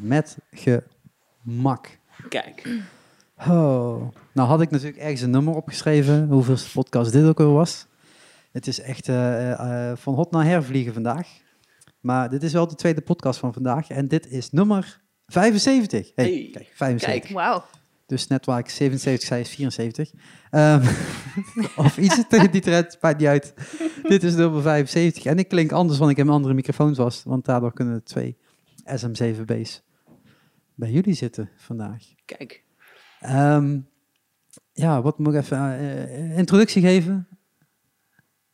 met gemak. Kijk. Oh. Nou had ik natuurlijk ergens een nummer opgeschreven, hoeveel podcast dit ook weer was. Het is echt eh, eh, van hot naar her vliegen vandaag. Maar dit is wel de tweede podcast van vandaag. En dit is nummer 75. Hey, Hey, kijk, 75. kijk. Wauw. Dus net waar ik 77 zei, is 74. Ehm, of iets tegen die trend, maakt niet uit. Dit is nummer 75. En ik klink anders, want ik heb een andere microfoon vast. Want daardoor kunnen de twee SM7B's bij jullie zitten vandaag. Kijk. Ehm, ja, wat moet ik even eh, introductie geven?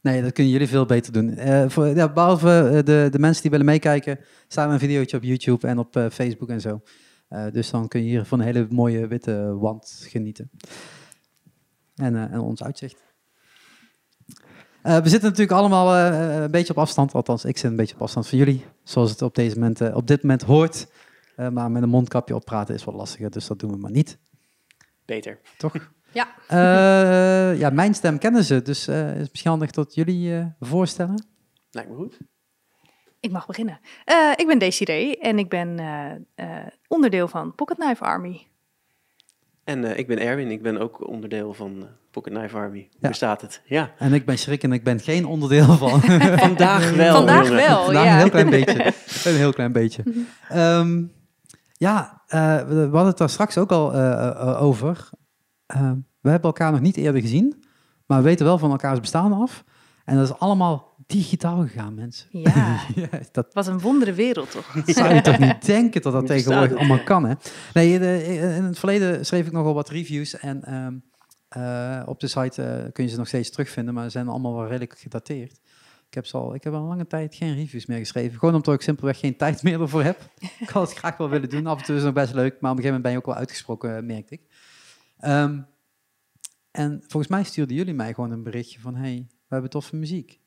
Nee, dat kunnen jullie veel beter doen. Eh, voor, ja, behalve eh, de, de mensen die willen meekijken, staan een videootje op YouTube en op Facebook en zo. Dus dan kun je hier van een hele mooie witte wand genieten. En, en ons uitzicht. Eh, we zitten natuurlijk allemaal eh, een beetje op afstand, althans ik zit een beetje op afstand van jullie, zoals het op, deze moment, eh, op dit moment hoort. Eh, maar met een mondkapje op praten is wat lastiger, dus dat doen we maar niet. Beter. Toch? Ja. Eh, ja, mijn stem kennen ze, dus eh, is het misschien handig dat jullie eh, voorstellen. Lijkt me goed. Ik mag beginnen. Eh, ik ben Desiree en ik ben eh, eh, onderdeel van Pocket Knife Army. En eh, ik ben Erwin. Ik ben ook onderdeel van eh, Pocket Knife Army. Ja. bestaat het? Ja. En ik ben Schrik en ik ben geen onderdeel van. Vandaag wel. Vandaag jongen. wel, Vandaag ja. een heel klein beetje. Een heel klein beetje. Ehm, ja, eh, we, hadden het daar straks ook al over. Ehm, we hebben elkaar nog niet eerder gezien, maar we weten wel van elkaars bestaan af. En dat is allemaal digitaal gegaan, mensen. Ja, Ja, dat wat een wondere wereld toch? zou je toch niet denken dat dat tegenwoordig allemaal kan, hè? Nee, de- in het verleden schreef ik nogal wat reviews en ehm, eh, op de site eh, kun je ze nog steeds terugvinden, maar ze zijn allemaal wel redelijk gedateerd. Ik heb, ze al, ik heb al een lange tijd geen reviews meer geschreven. Gewoon omdat ik simpelweg geen tijd meer ervoor heb. ik had het graag wel willen doen. Af en toe is het nog best leuk, maar op een gegeven moment ben je ook wel uitgesproken, eh, merkte ik. Ehm, en volgens mij stuurden jullie mij gewoon een berichtje van... hey, hebben toffe muziek.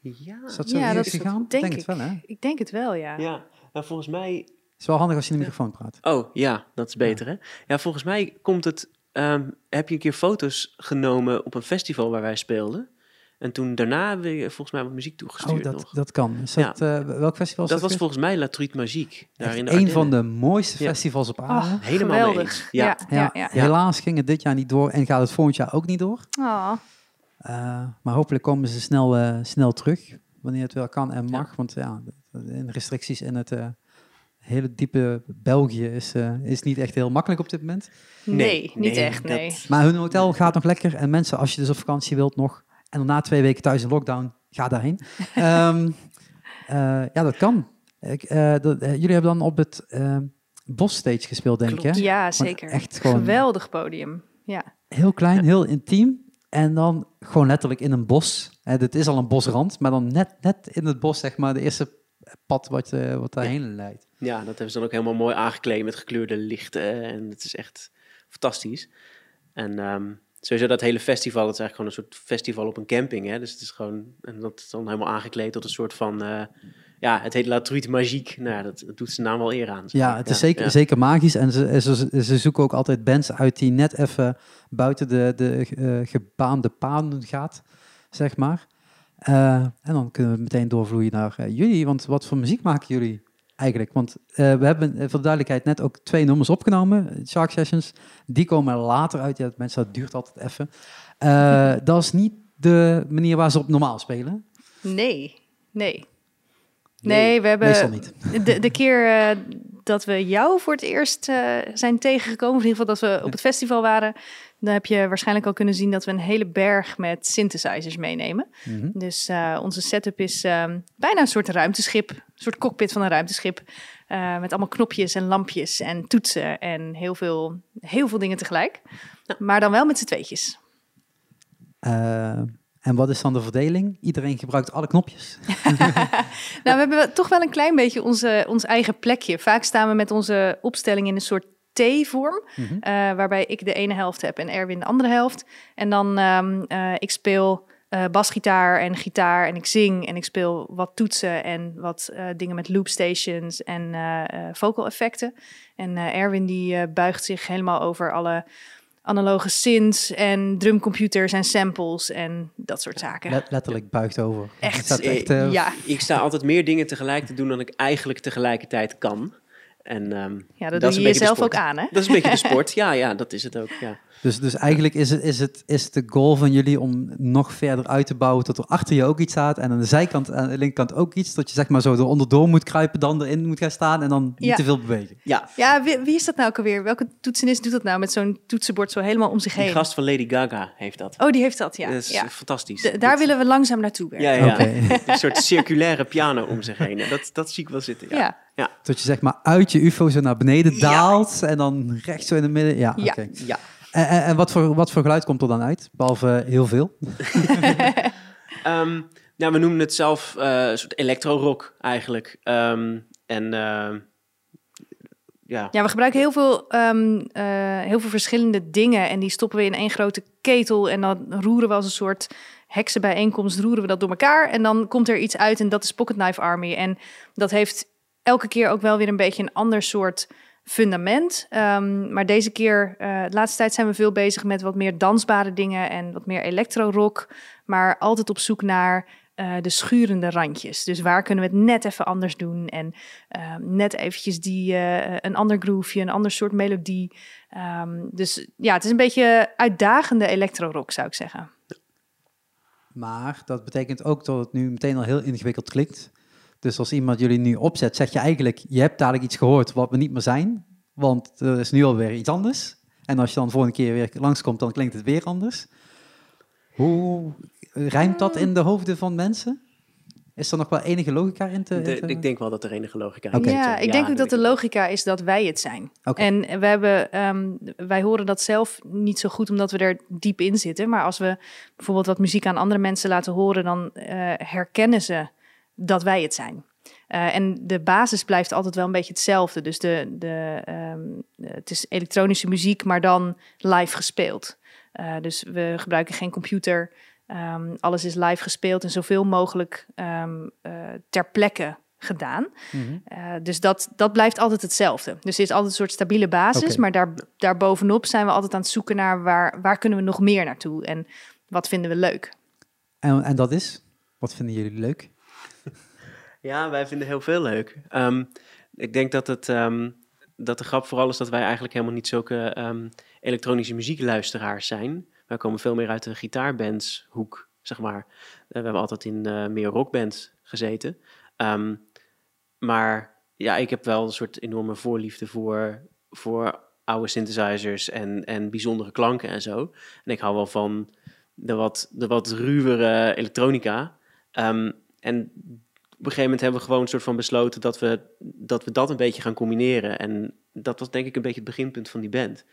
Ja. Is dat zo Ja, dat is- gegaan? denk het ik. wel, hè? Ik denk het wel, ja. Ja. Nou, volgens mij... is wel handig als je in de microfoon praat. Oh, ja. Dat is beter, hè? Ja, volgens mij komt het... ehm, heb je een keer foto's genomen op een festival waar wij speelden. En toen daarna hebben we je volgens mij wat muziek toegestuurd Oh, dat, nog. dat kan. Is Ja. dat, eh, welk festival dat dat? was volgens mij La Truite Magique. Daar in de een van de mooiste Ja. festivals op aarde. Oh, Helemaal mee geweldig. eens. Ja. Ja, ja, ja. Helaas ging het dit jaar niet door en gaat het volgend jaar ook niet door. Oh, Eh, maar hopelijk komen ze snel, eh, snel terug, wanneer het wel kan en mag. Want ja, de, de restricties in het eh, hele diepe België is, eh, is niet echt heel makkelijk op dit moment. nee, Nee, niet nee, echt, dat- nee. Maar hun hotel gaat nog lekker. En mensen, als je dus op vakantie wilt nog, en daarna twee weken thuis in lockdown, ga daarheen. Ehm, eh, ja, dat kan. Ik, dat- jullie hebben dan op het eh Bosstage gespeeld, denk ik. Hè? Ja, Want zeker. Echt gewoon Geweldig podium. Ja. heel klein, heel intiem. En dan gewoon letterlijk in een bos. Eh, dit is al een bosrand, maar dan net, net in het bos, zeg maar, de eerste pad wat, eh, wat daarheen leidt. Ja, dat hebben ze dan ook helemaal mooi aangekleed met gekleurde lichten. En het is echt fantastisch. En ehm, sowieso dat hele festival, dat is eigenlijk gewoon een soort festival op een camping. Hè? Dus het is gewoon, en dat is dan helemaal aangekleed tot een soort van, eh, ja, het heet La Truite Magique. Nou dat, dat doet zijn naam wel eer aan. zeg Ja, het is zeker, ja. zeker magisch. En ze, ze, ze zoeken ook altijd bands uit die net even buiten de, de eh, gebaande paden gaat, zeg maar. Eh, en dan kunnen we meteen doorvloeien naar eh, jullie. Want wat voor muziek maken jullie eigenlijk? Want eh, we hebben voor de duidelijkheid net ook twee nummers opgenomen, Shark Sessions. Die komen later uit. Ja, mensen, dat duurt altijd even. Eh, dat is niet de manier waar ze op normaal spelen. Nee, nee. Nee, we Meestal hebben niet. de, de keer eh, dat we jou voor het eerst eh, zijn tegengekomen, of in ieder geval dat we op het festival waren, dan heb je waarschijnlijk al kunnen zien dat we een hele berg met synthesizers meenemen. Mhm. Dus eh, onze setup is ehm, bijna een soort ruimteschip, een soort cockpit van een ruimteschip. met allemaal knopjes en lampjes en toetsen en heel veel, heel veel dingen tegelijk. Maar dan wel met z'n tweetjes. En wat is dan de verdeling? Iedereen gebruikt alle knopjes. Nou, we hebben toch wel een klein beetje onze, ons eigen plekje. Vaak staan we met onze opstelling in een soort T-vorm, eh, waarbij ik de ene helft heb en Erwin de andere helft. En dan eh, ik speel eh, basgitaar en gitaar en ik zing en ik speel wat toetsen en wat dingen met loopstations en vocal effecten. En Erwin die buigt zich helemaal over alle analoge synths en drumcomputers en samples en dat soort zaken. Let- letterlijk buigt over. Echt, eh, echt eh, ja, Ik sta altijd meer dingen tegelijk te doen dan ik eigenlijk tegelijkertijd kan. En ehm, Ja, dat, doe je jezelf ook aan, hè? dat is een beetje de sport. Ja, ja, dat is het ook. Ja. Dus, dus eigenlijk is het, is, het, is de goal van jullie om nog verder uit te bouwen tot er achter je ook iets staat en aan de zijkant, aan de linkerkant ook iets, dat je zeg maar zo er onderdoor moet kruipen, dan erin moet gaan staan en dan niet Ja. te veel bewegen. ja, Ja, wie, wie is dat nou ook alweer? Welke toetsenist doet dat nou met zo'n toetsenbord zo helemaal om zich die heen? gast van Lady Gaga heeft dat. Oh, die heeft dat, ja. dat is ja. fantastisch. Daar Dat- willen we langzaam naartoe werken. Ja, ja. Een soort circulaire piano om zich heen. Dat, dat zie ik wel zitten. Ja. Ja. Dat je zeg maar uit je UFO zo naar beneden Ja. daalt en dan recht zo in het midden. Ja, Ja. oké. ja. En, en, en wat, voor, wat voor geluid komt er dan uit? Behalve heel veel. Ehm, ja, we noemen het zelf eh, een soort electro-rock eigenlijk. Ehm, en ehm, ja, Ja, we gebruiken heel veel, ehm, eh, heel veel verschillende dingen en die stoppen we in één grote ketel en dan roeren we als een soort heksenbijeenkomst, roeren we dat door elkaar en dan komt er iets uit en dat is Pocket Knife Army. En dat heeft elke keer ook wel weer een beetje een ander soort fundament. Ehm, maar deze keer, eh, de laatste tijd zijn we veel bezig met wat meer dansbare dingen en wat meer electro-rock, maar altijd op zoek naar eh, de schurende randjes. Dus waar kunnen we het net even anders doen en Ehm, net eventjes die, eh, een ander groefje, een ander soort melodie. Ehm, dus ja, het is een beetje uitdagende electro-rock, zou ik zeggen. Maar dat betekent ook dat het nu meteen al heel ingewikkeld klinkt. Dus als iemand jullie nu opzet, zeg je eigenlijk, je hebt dadelijk iets gehoord wat we niet meer zijn. Want er is nu alweer iets anders. En als je dan de volgende keer weer langskomt, dan klinkt het weer anders. Hoe rijmt dat in de hoofden van mensen? Is er nog wel enige logica in te... de- in te- ik denk wel dat er enige logica in Ja, zit. ik denk ook dat de logica is dat wij het zijn. Oké. En we hebben, ehm, wij horen dat zelf niet zo goed omdat we er diep in zitten. Maar als we bijvoorbeeld wat muziek aan andere mensen laten horen, dan eh, herkennen ze dat wij het zijn. Eh, en de basis blijft altijd wel een beetje hetzelfde. Dus de, de, ehm, het is elektronische muziek, maar dan live gespeeld. Eh, dus we gebruiken geen computer. Ehm, alles is live gespeeld en zoveel mogelijk ehm, eh, ter plekke gedaan. Mhm. Dus dat, dat blijft altijd hetzelfde. Dus er is altijd een soort stabiele basis, maar daar, daarbovenop zijn we altijd aan het zoeken naar waar, waar kunnen we nog meer naartoe en wat vinden we leuk. En, en dat is? Wat vinden jullie leuk? Ja, wij vinden heel veel leuk. Ehm, ik denk dat, het, ehm, dat de grap vooral is dat wij eigenlijk helemaal niet zulke ehm, elektronische muziekluisteraars zijn. Wij komen veel meer uit de gitaarbandshoek, zeg maar. Eh, we hebben altijd in eh, meer rockbands gezeten. Maar ja, ik heb wel een soort enorme voorliefde voor, voor oude synthesizers en, en bijzondere klanken en zo. En ik hou wel van de wat, de wat ruwere elektronica. En op een gegeven moment hebben we gewoon een soort van besloten dat we dat, we dat een beetje gaan combineren. En dat was denk ik een beetje het beginpunt van die band.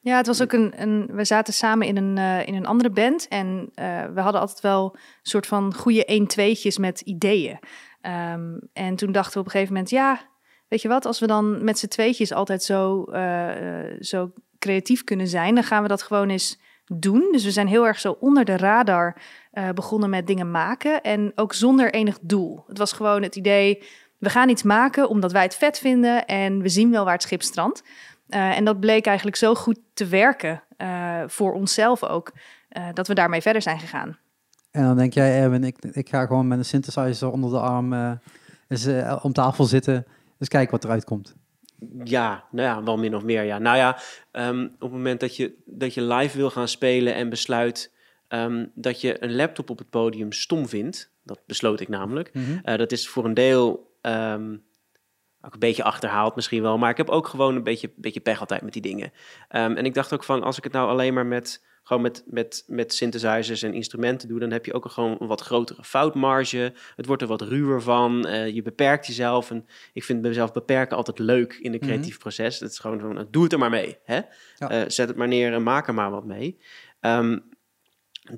Ja, het was ook een, een we zaten samen in een, eh, in een andere band en eh, we hadden altijd wel een soort van goede 1 tweetjes met ideeën. Ehm, en toen dachten we op een gegeven moment, ja, weet je wat, als we dan met z'n tweetjes altijd zo, eh, zo creatief kunnen zijn, dan gaan we dat gewoon eens doen. Dus we zijn heel erg zo onder de radar eh, begonnen met dingen maken en ook zonder enig doel. Het was gewoon het idee, we gaan iets maken omdat wij het vet vinden en we zien wel waar het schip strandt. Eh, en dat bleek eigenlijk zo goed te werken eh, voor onszelf ook, eh, dat we daarmee verder zijn gegaan. En dan denk jij, Erwin, ik, ik ga gewoon met een synthesizer onder de arm eh, eens, om tafel zitten. Dus kijken wat eruit komt. Ja, nou ja, wel min of meer. Ja. Nou ja, ehm, op het moment dat je, dat je live wil gaan spelen en besluit ehm, dat je een laptop op het podium stom vindt, dat besloot ik namelijk. Eh, dat is voor een deel ehm, ook een beetje achterhaald misschien wel, maar ik heb ook gewoon een beetje, beetje pech altijd met die dingen. Ehm, en ik dacht ook van, als ik het nou alleen maar met, gewoon met, met, met synthesizers en instrumenten doe, dan heb je ook gewoon een wat grotere foutmarge. Het wordt er wat ruwer van. eh, je beperkt jezelf. En ik vind mezelf beperken altijd leuk in een creatief proces. Het is gewoon van, nou, doe het er maar mee. Hè? Ja. Eh, zet het maar neer en maak er maar wat mee. Ehm,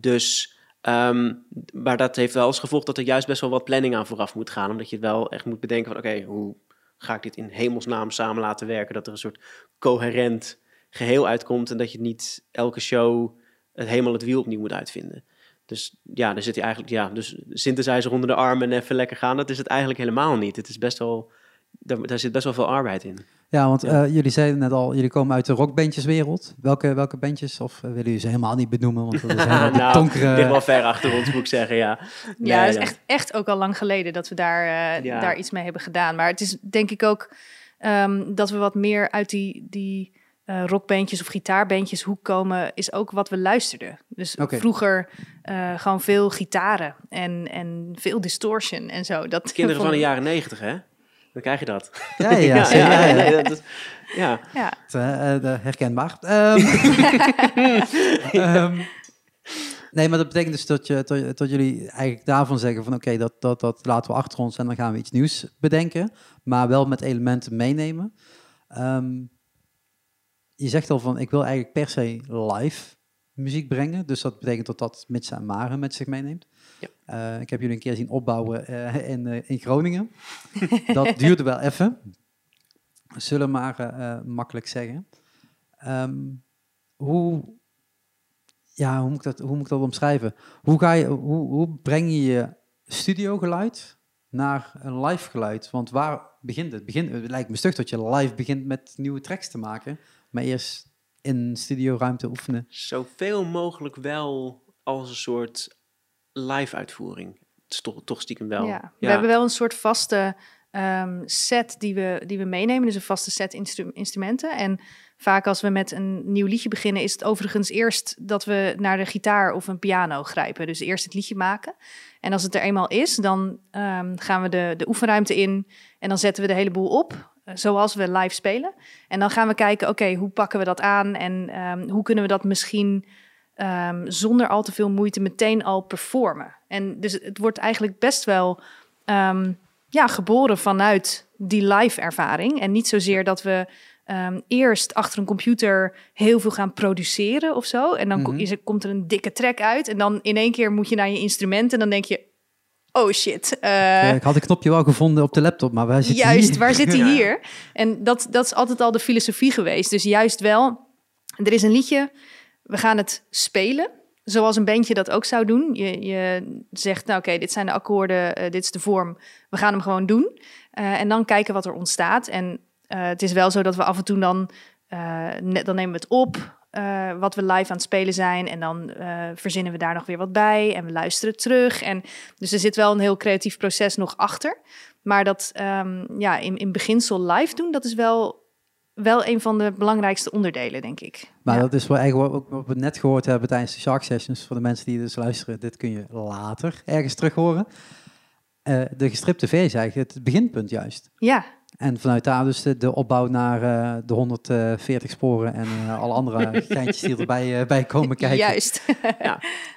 dus, ehm, maar dat heeft wel als gevolg dat er juist best wel wat planning aan vooraf moet gaan. Omdat je wel echt moet bedenken van, oké, hoe ga ik dit in hemelsnaam samen laten werken? Dat er een soort coherent geheel uitkomt en dat je niet elke show het helemaal het wiel opnieuw moet uitvinden. Dus ja, daar zit hij eigenlijk, ja, dus synthesizer onder de arm en even lekker gaan, dat is het eigenlijk helemaal niet. Het is best wel, daar zit best wel veel arbeid in. Ja, want Ja. eh, jullie zeiden net al, jullie komen uit de rockbandjeswereld. Welke, welke bandjes? Of eh, willen jullie ze helemaal niet benoemen? Want dat is nou, donkere... ligt wel ver achter ons, moet ik zeggen, ja. Ja, Nee, het is ja. echt, echt ook al lang geleden dat we daar, eh, Ja. daar iets mee hebben gedaan. Maar het is denk ik ook ehm, dat we wat meer uit die, die eh, rockbandjes of gitaarbandjes hoek komen, is ook wat we luisterden. Dus vroeger eh, gewoon veel gitaren en, en veel distortion en zo. Dat Kinderen van de jaren negentig, hè? Dan krijg je dat. Ja, ja, ja. ja, ja. nee, dat is- ja. Ja, de- herkenbaar. Ehm, ehm, nee, maar dat betekent dus dat, je, dat, dat jullie eigenlijk daarvan zeggen van oké, dat, dat, dat laten we achter ons en dan gaan we iets nieuws bedenken, maar wel met elementen meenemen. Ehm, je zegt al van ik wil eigenlijk per se live muziek brengen, dus dat betekent dat dat Mitsa en Maren met zich meeneemt. Ja. Eh, ik heb jullie een keer zien opbouwen eh, in, eh, in Groningen. dat duurde wel even. Zullen maar makkelijk zeggen. Ehm, hoe, ja, hoe, moet ik dat, hoe moet ik dat omschrijven? Hoe, ga je, hoe, hoe breng je je studiogeluid naar een live geluid? Want waar begint het? Begint, het lijkt me stug dat je live begint met nieuwe tracks te maken, maar eerst in studioruimte oefenen. Zoveel mogelijk wel als een soort live uitvoering. Toch, toch stiekem wel. ja. we hebben wel een soort vaste ehm, set die we, die we meenemen. Dus een vaste set instru- instrumenten. En vaak als we met een nieuw liedje beginnen, is het overigens eerst dat we naar de gitaar of een piano grijpen. Dus eerst het liedje maken. En als het er eenmaal is, dan ehm, gaan we de, de oefenruimte in en dan zetten we de hele boel op. Zoals we live spelen. En dan gaan we kijken, oké, hoe pakken we dat aan? En ehm, hoe kunnen we dat misschien ehm, zonder al te veel moeite meteen al performen? En dus het wordt eigenlijk best wel ehm, ja, geboren vanuit die live ervaring. En niet zozeer dat we eerst achter een computer heel veel gaan produceren of zo. En dan Mhm. is er, komt er een dikke track uit. En dan in één keer moet je naar je instrument. En dan denk je, oh shit. eh, Ja, ik had een knopje wel gevonden op de laptop, maar waar zit die Juist, hier? waar zit hij Ja. hier? En dat, dat is altijd al de filosofie geweest. Dus juist wel, er is een liedje, we gaan het spelen. Zoals een bandje dat ook zou doen. Je, je zegt, nou oké, dit zijn de akkoorden, eh, dit is de vorm. We gaan hem gewoon doen. Eh, en dan kijken wat er ontstaat. En eh, het is wel zo dat we af en toe dan, eh, net, dan nemen we het op. eh, wat we live aan het spelen zijn. En dan eh, verzinnen we daar nog weer wat bij. En we luisteren terug. En dus er zit wel een heel creatief proces nog achter. Maar dat ehm, ja, in, in beginsel live doen, dat is wel, wel een van de belangrijkste onderdelen, denk ik. Maar ja. dat is wel eigenlijk wat, wat we net gehoord hebben tijdens de Shark Sessions. Voor de mensen die dus luisteren, dit kun je later ergens terug horen. Eh, de gestripte V is eigenlijk het beginpunt juist. ja, En vanuit daar dus de, de opbouw naar eh, de 140 sporen en eh, alle andere geintjes die erbij eh, bij komen kijken. juist.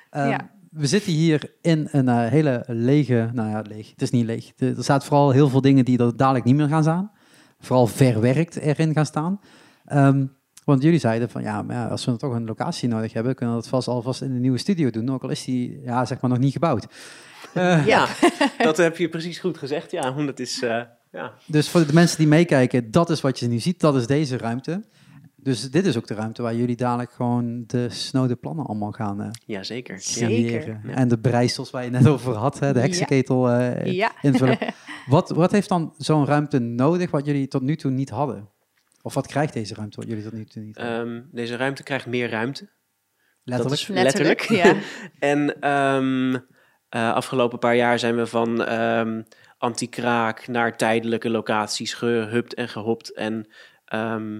Ehm, ja. We zitten hier in een hele lege, nou ja, leeg. Het is niet leeg. De- er staat vooral heel veel dingen die er dadelijk niet meer gaan staan. Vooral verwerkt erin gaan staan. Ehm, want jullie zeiden van ja, maar ja, als we dan toch een locatie nodig hebben, kunnen we dat vast alvast in een nieuwe studio doen. Ook al is die, ja, zeg maar nog niet gebouwd. Ja, dat heb je precies goed gezegd. Ja, want het is... ja. Dus voor de mensen die meekijken, dat is wat je nu ziet. Dat is deze ruimte. Dus dit is ook de ruimte waar jullie dadelijk gewoon de snode plannen allemaal gaan eh ja, zeker. Zeker. Ja. En de breisels waar je net over had, hè, de Ja. heksenketel eh, ja. invullen. wat, wat heeft dan zo'n ruimte nodig wat jullie tot nu toe niet hadden? Of wat krijgt deze ruimte wat jullie tot nu toe niet hadden? Ehm, deze ruimte krijgt meer ruimte. Letterlijk. Dat is letterlijk. ja. En ehm, eh, afgelopen paar jaar zijn we van ehm anti-kraak naar tijdelijke locaties gehupt en gehopt. En ehm,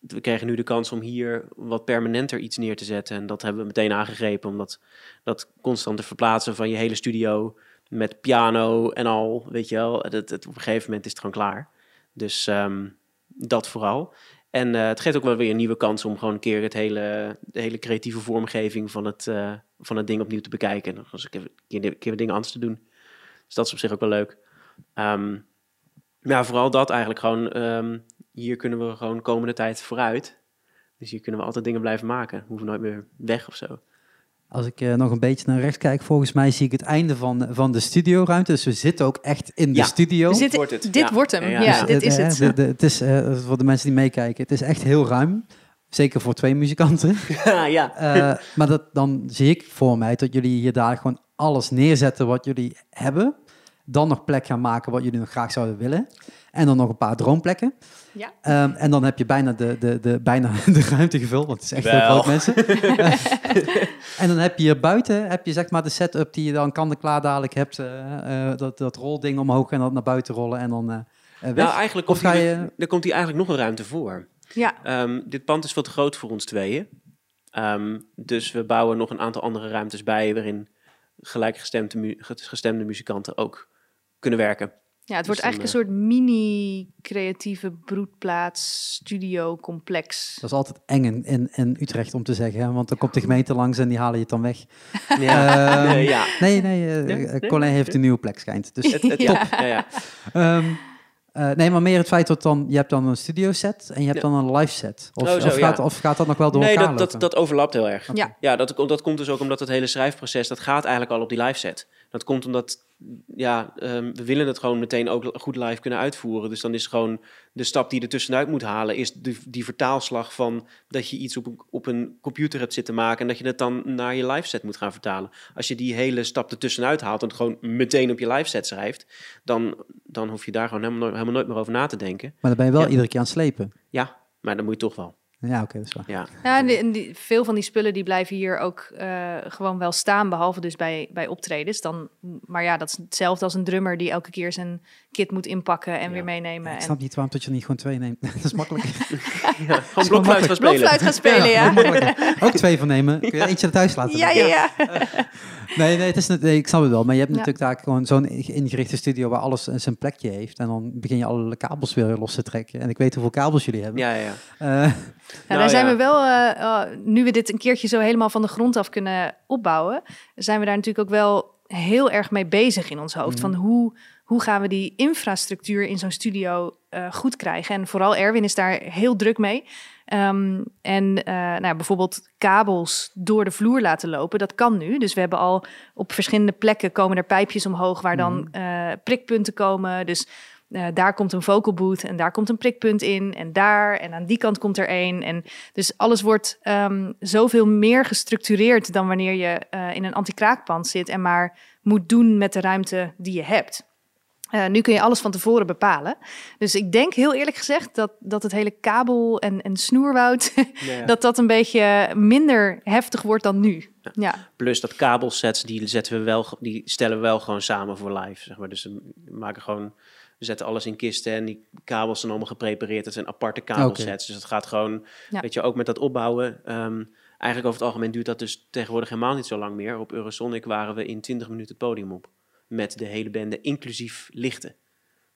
we kregen nu de kans om hier wat permanenter iets neer te zetten. En dat hebben we meteen aangegrepen, omdat dat constante verplaatsen van je hele studio met piano en al, weet je wel, dat, op een gegeven moment is het gewoon klaar. Dus ehm, dat vooral. En eh, het geeft ook wel weer een nieuwe kans om gewoon een keer het hele, de hele creatieve vormgeving van het, eh, van het ding opnieuw te bekijken. En eens een keer, keer, keer dingen anders te doen. Dus dat is op zich ook wel leuk. Ehm ja, vooral dat eigenlijk gewoon. ehm, hier kunnen we gewoon komende tijd vooruit. Dus hier kunnen we altijd dingen blijven maken. We hoeven nooit meer weg of zo. Als ik eh, nog een beetje naar rechts kijk, volgens mij zie ik het einde van, van de studioruimte. Dus we zitten ook echt in de Ja. studio. We zitten- wordt het, dit ja. wordt hem. Ja, Ja, ja. dit is eh, het. de- de- het is eh, voor de mensen die meekijken, het is echt heel ruim. Zeker voor twee muzikanten. ja, Eh, maar dat, dan zie ik voor mij dat jullie hier daar gewoon alles neerzetten wat jullie hebben. Dan nog plek gaan maken wat jullie nog graag zouden willen. En dan nog een paar droomplekken. Ja. Ehm, en dan heb je bijna de, de, de, bijna de ruimte gevuld, want het is echt heel groot mensen. en dan heb je hier buiten heb je zeg maar de setup die je dan kan en klaar dadelijk hebt. eh, eh, dat, dat rolding omhoog en dat naar buiten rollen. En dan eh, weg? Nou, eigenlijk of komt, ga hier, je... er komt hier eigenlijk nog een ruimte voor. Ja, Ehm, dit pand is veel te groot voor ons tweeën. Ehm, dus we bouwen nog een aantal andere ruimtes bij... waarin gelijkgestemde mu gestemde muzikanten ook kunnen werken. ja het wordt dan, eigenlijk een soort mini-creatieve broedplaats, studio, complex. Dat is altijd eng in, in, in Utrecht om te zeggen, hè? want dan komt de gemeente langs en die halen je het dan weg. Ja, Ehm, nee, ja. Nee, nee, eh, Nee, eh, nee. Colin heeft een nieuwe plek, schijnt. Dus, Het, het, Ja. ja, ja. ehm, eh, nee, maar meer het feit dat dan, je hebt dan een studio set en je hebt Ja. dan een live set. Of, Oh, zo, of, gaat, ja. of gaat dat nog wel door Nee, elkaar dat, dat, lopen? dat overlapt heel erg. Ja. Ja, dat, dat komt dus ook omdat het hele schrijfproces, dat gaat eigenlijk al op die live set. Dat komt omdat, ja, ehm, we willen het gewoon meteen ook goed live kunnen uitvoeren. Dus dan is gewoon de stap die je er tussenuit moet halen, is de, die vertaalslag van dat je iets op een, op een computer hebt zitten maken en dat je het dan naar je live set moet gaan vertalen. Als je die hele stap er tussenuit haalt en het gewoon meteen op je live set schrijft, dan, dan hoef je daar gewoon helemaal, nooit- helemaal nooit meer over na te denken. Maar dan ben je wel Ja. iedere keer aan het slepen. Ja, maar dan moet je toch wel. Ja, oké, dat is waar. Ja, Ja, en die, en die- veel van die spullen die blijven hier ook eh, gewoon wel staan, behalve dus bij, bij optredens. Dan, maar ja, dat is hetzelfde als een drummer die elke keer zijn kit moet inpakken en Ja. weer meenemen. Ik en snap niet waarom dat je er niet gewoon twee neemt. dat is makkelijk. ja gewoon blokfluit gaan spelen. blokfluit gaan spelen, ja. Ook twee van nemen. Kun je eentje thuis laten? Ja, ja, ja. Nee, nee, het is, nee, ik snap het wel. Maar je hebt Ja. natuurlijk daar gewoon zo'n ingerichte studio waar alles zijn plekje heeft. En dan begin je alle kabels weer los te trekken. En ik weet hoeveel kabels jullie hebben. Ja, ja, ja. Nou, Nou, daar zijn ja. we wel, eh, eh, nu we dit een keertje zo helemaal van de grond af kunnen opbouwen, zijn we daar natuurlijk ook wel heel erg mee bezig in ons hoofd. Van hoe, hoe gaan we die infrastructuur in zo'n studio eh, goed krijgen? En vooral Erwin is daar heel druk mee. Ehm, en eh, nou, bijvoorbeeld kabels door de vloer laten lopen, dat kan nu. Dus we hebben al op verschillende plekken komen er pijpjes omhoog waar dan eh, prikpunten komen. Dus eh, daar komt een vocal booth en daar komt een prikpunt in en daar en aan die kant komt er één. En dus alles wordt ehm, zoveel meer gestructureerd dan wanneer je eh, in een anti-kraakpand zit en maar moet doen met de ruimte die je hebt. Eh, nu kun je alles van tevoren bepalen. Dus ik denk heel eerlijk gezegd dat, dat het hele kabel- en, en snoerwoud... Ja, dat dat een beetje minder heftig wordt dan nu. Ja, Plus dat kabelsets, die, zetten we wel, die stellen we wel gewoon samen voor live. Zeg maar. Dus we maken gewoon, we zetten alles in kisten en die kabels zijn allemaal geprepareerd. Het zijn aparte kabelsets. Dus het gaat gewoon, Ja. weet je, ook met dat opbouwen. ehm, eigenlijk over het algemeen duurt dat dus tegenwoordig helemaal niet zo lang meer. Op Eurosonic waren we in 20 minuten het podium op. Met de hele bende, inclusief lichten.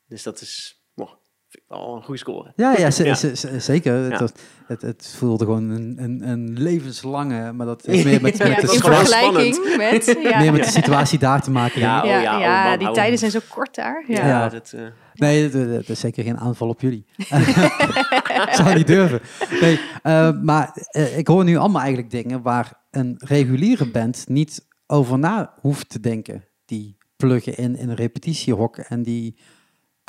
Dus dat is, wow, vind ik wel een goede score. ja, ja, ze- Ja. ze- ze- zeker. Het, Ja. het, het voelde gewoon een, een, een levenslange, maar dat is meer met, ja met, de, situatie, vergelijking met... Ja, meer met de situatie daar te maken. Ja, oh ja, ja, oh man, die hou tijden zijn zo kort daar. Ja. Ja, Ja. dat... eh, Nee, dat, dat is zeker geen aanval op jullie. Ik zou niet durven. Nee, eh, maar eh, ik hoor nu allemaal eigenlijk dingen waar een reguliere band niet over na hoeft te denken. Die pluggen in in een repetitiehok en die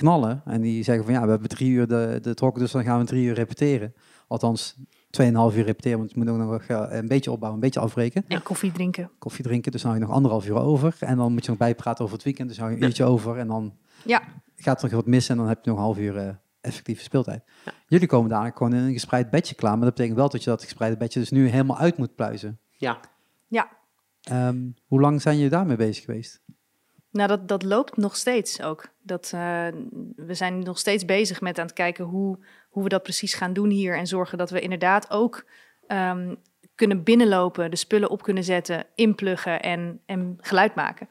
knallen. En die zeggen van ja, we hebben drie uur de, de hok, dus dan gaan we drie uur repeteren. Althans, tweeënhalf uur repeteren, want je moet ook nog eh, een beetje opbouwen, een beetje afbreken. En koffie drinken. Koffie drinken, dus dan heb je nog anderhalf uur over. En dan moet je nog bijpraten over het weekend, dus dan heb je een uurtje over. En dan Ja. gaat er nog wat mis en dan heb je nog een half uur eh, effectieve speeltijd. Jullie komen dadelijk gewoon in een gespreid bedje klaar, maar dat betekent wel dat je dat gespreide bedje dus nu helemaal uit moet pluizen. ja, Ja, Ehm, hoe lang zijn jullie daarmee bezig geweest? Nou dat, dat loopt nog steeds ook. Dat, eh, we zijn nog steeds bezig met aan het kijken hoe, hoe we dat precies gaan doen hier. En zorgen dat we inderdaad ook ehm, kunnen binnenlopen, de spullen op kunnen zetten, inpluggen en, en geluid maken.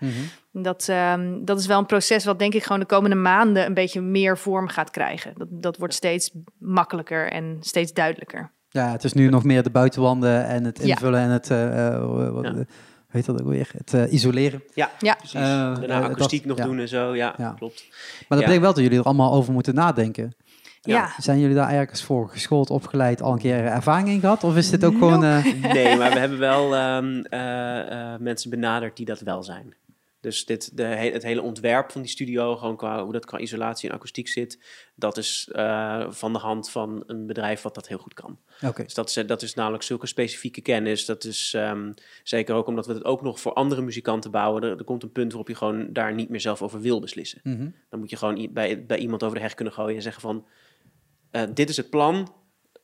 Dat, ehm, dat is wel een proces wat denk ik gewoon de komende maanden een beetje meer vorm gaat krijgen. Dat, dat wordt steeds makkelijker en steeds duidelijker. Ja, het is nu nog meer de buitenwanden en het Ja. invullen en het, eh, eh, wat, Ja. Heet dat ook weer? Het eh, isoleren. ja, Ja. precies. Eh, Daarna eh, akoestiek dat- nog ja. doen en zo, ja, Ja. klopt. Maar dat Ja. betekent wel dat jullie er allemaal over moeten nadenken. Ja. Ja. Zijn jullie daar ergens voor geschoold, opgeleid, al een keer ervaring in gehad? Of is dit ook gewoon... eh, Nee, maar we hebben wel ehm, eh, eh, mensen benaderd die dat wel zijn. Dus dit, de, he- het hele ontwerp van die studio, gewoon qua, hoe dat qua isolatie en akoestiek zit, dat is eh, van de hand van een bedrijf wat dat heel goed kan. Oké. Dus dat is, dat is namelijk zulke specifieke kennis. Dat is ehm, zeker ook omdat we het ook nog voor andere muzikanten bouwen. Er, er komt een punt waarop je gewoon daar niet meer zelf over wil beslissen. Mhm. Dan moet je gewoon bij, bij iemand over de heg kunnen gooien en zeggen van... eh, dit is het plan,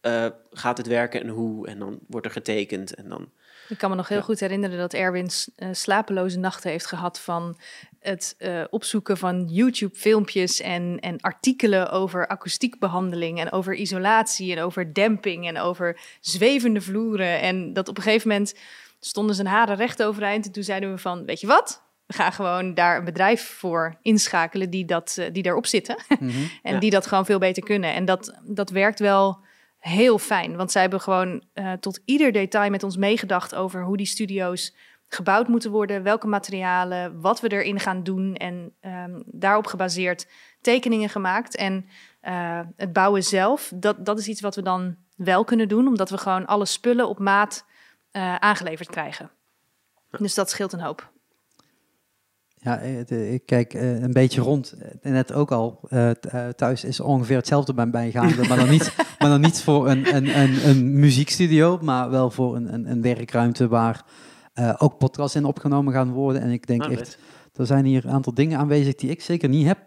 eh, gaat het werken en hoe? En dan wordt er getekend en dan... Ik kan me nog heel Ja. goed herinneren dat Erwin eh, slapeloze nachten heeft gehad van het eh, opzoeken van YouTube-filmpjes en, en artikelen over akoestiekbehandeling en over isolatie en over demping en over zwevende vloeren. En dat op een gegeven moment stonden zijn haren recht overeind en toen zeiden we van, weet je wat? We gaan gewoon daar een bedrijf voor inschakelen die, dat, eh, die daarop zitten. Mhm. En Ja. die dat gewoon veel beter kunnen. En dat, dat werkt wel heel fijn. Want zij hebben gewoon eh, tot ieder detail met ons meegedacht over hoe die studio's gebouwd moeten worden, welke materialen, wat we erin gaan doen. En ehm, daarop gebaseerd tekeningen gemaakt. En eh, het bouwen zelf, dat, dat is iets wat we dan wel kunnen doen, omdat we gewoon alle spullen op maat eh, aangeleverd krijgen. Dus dat scheelt een hoop. Ja, eh, ik kijk eh, een beetje rond. Eh, Net ook al, th- thuis is ongeveer hetzelfde bij mij gaande. maar, dan niet, maar dan niet voor een, een, een, een muziekstudio, maar wel voor een, een, een werkruimte waar eh, ook podcasts in opgenomen gaan worden. En ik denk Nou, echt, er zijn hier een aantal dingen aanwezig die ik zeker niet heb.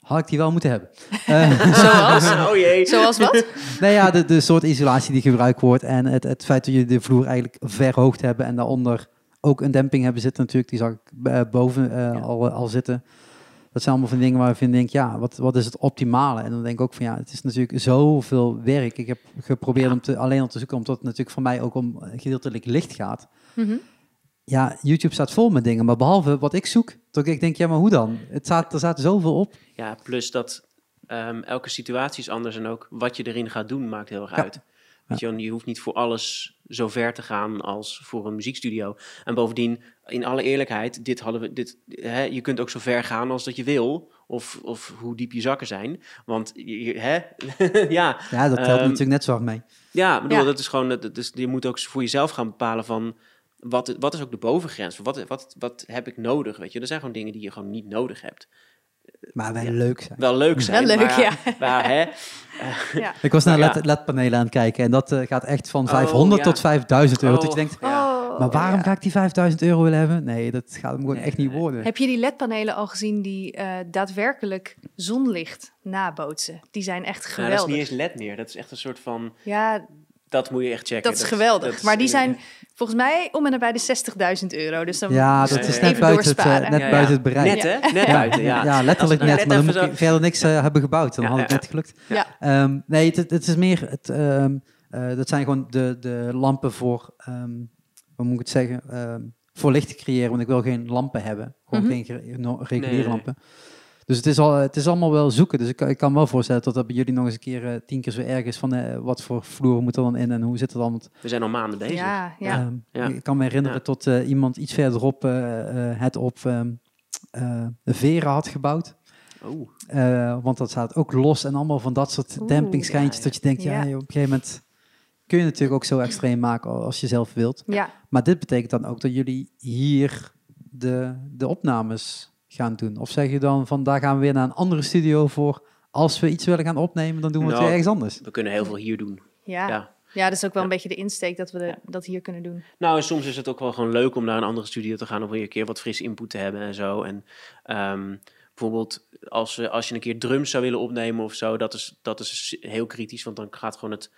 Had ik die wel moeten hebben. Eh, Zoals? oh jee. Zoals wat? nou ja, de, de soort isolatie die gebruikt wordt en het, het feit dat je de vloer eigenlijk verhoogd hebben en daaronder ook een demping hebben zitten natuurlijk. Die zag ik eh, boven eh, Ja. al, al zitten. Dat zijn allemaal van dingen waarvan ik denk, ja, wat, wat is het optimale? En dan denk ik ook van, ja, het is natuurlijk zoveel werk. Ik heb geprobeerd om te, alleen al te zoeken, omdat het natuurlijk voor mij ook om gedeeltelijk licht gaat. Mhm. Ja, YouTube staat vol met dingen, maar behalve wat ik zoek, dat ik denk, ja, maar hoe dan? Het staat, er staat zoveel op. Ja, plus dat ehm, elke situatie is anders en ook wat je erin gaat doen maakt heel erg Ja. uit. Weet je, hoeft niet voor alles zo ver te gaan als voor een muziekstudio. En bovendien, in alle eerlijkheid, dit hadden we, dit, hè, je kunt ook zo ver gaan als dat je wil. Of, of hoe diep je zakken zijn. Want je, je- hè? ja, Ja, dat telt Ehm, natuurlijk net zo hard mee. ja, ik bedoel, Ja. dat is gewoon, dat, dus je moet ook voor jezelf gaan bepalen van, wat, wat is ook de bovengrens? Wat, wat, wat heb ik nodig? Weet je, er zijn gewoon dingen die je gewoon niet nodig hebt. Maar wel ja. leuk zijn. Wel leuk zijn, Wel leuk, maar, ja. maar hè, Ja. Ik was naar Ja. LED, LED-panelen aan het kijken en dat eh, gaat echt van Oh, 500 ja. tot 5000 euro. Dat je Oh. denkt, Oh, maar waarom ja. ga ik die 5000 euro willen hebben? Nee, dat gaat hem gewoon Nee, echt niet worden. Heb je die LED-panelen al gezien die eh, daadwerkelijk zonlicht nabootsen? Die zijn echt nou, dat geweldig. is niet eens LED meer. Dat is echt een soort van, Ja, dat moet je echt checken. dat is geweldig. dat is- maar die zijn volgens mij om en nabij de 60.000 euro. Dus dan Ja, dat is net buiten het, eh, net Ja, ja. buiten het bereik. Net hè? Net ja, buiten, ja. ja, letterlijk net. net Maar dan moet ik verder niks eh, hebben gebouwd. Dan Ja, had het ja, net gelukt. Ja. Ehm, nee, het, het is meer... Het, ehm, eh, dat zijn gewoon de, de lampen voor... ehm, hoe moet ik het zeggen? Ehm, voor licht te creëren. Want ik wil geen lampen hebben. Gewoon Mhm. geen reguliere Nee, nee. lampen. Dus het is, al, het is allemaal wel zoeken. Dus ik, kan- ik kan me wel voorstellen dat dat bij jullie nog eens een keer eh, tien keer zo erg is. Van eh, wat voor vloer moet er dan in en hoe zit het dan? We zijn al maanden bezig. Ja, ja. ehm, Ja. Ik kan me herinneren Ja. tot eh, iemand iets verderop het op ehm, eh, veren had gebouwd. Oh, Eh, want dat staat ook los en allemaal van dat soort ja, Dat je denkt, ja, Ja. joh, op een gegeven moment kun je natuurlijk ook zo extreem maken als je zelf wilt. ja. Maar dit betekent dan ook dat jullie hier de, de opnames gaan doen. Of zeg je dan van, daar gaan we weer naar een andere studio voor. Als we iets willen gaan opnemen, dan doen we het Nou, weer ergens anders. we kunnen heel veel hier doen. Ja. Ja. Ja, dat is ook wel een beetje de insteek dat we de- Ja. dat hier kunnen doen. Nou, en soms is het ook wel gewoon leuk om naar een andere studio te gaan om weer een keer wat fris input te hebben en zo. En ehm, bijvoorbeeld als, als je een keer drums zou willen opnemen of zo, dat is, dat is heel kritisch, want dan gaat gewoon het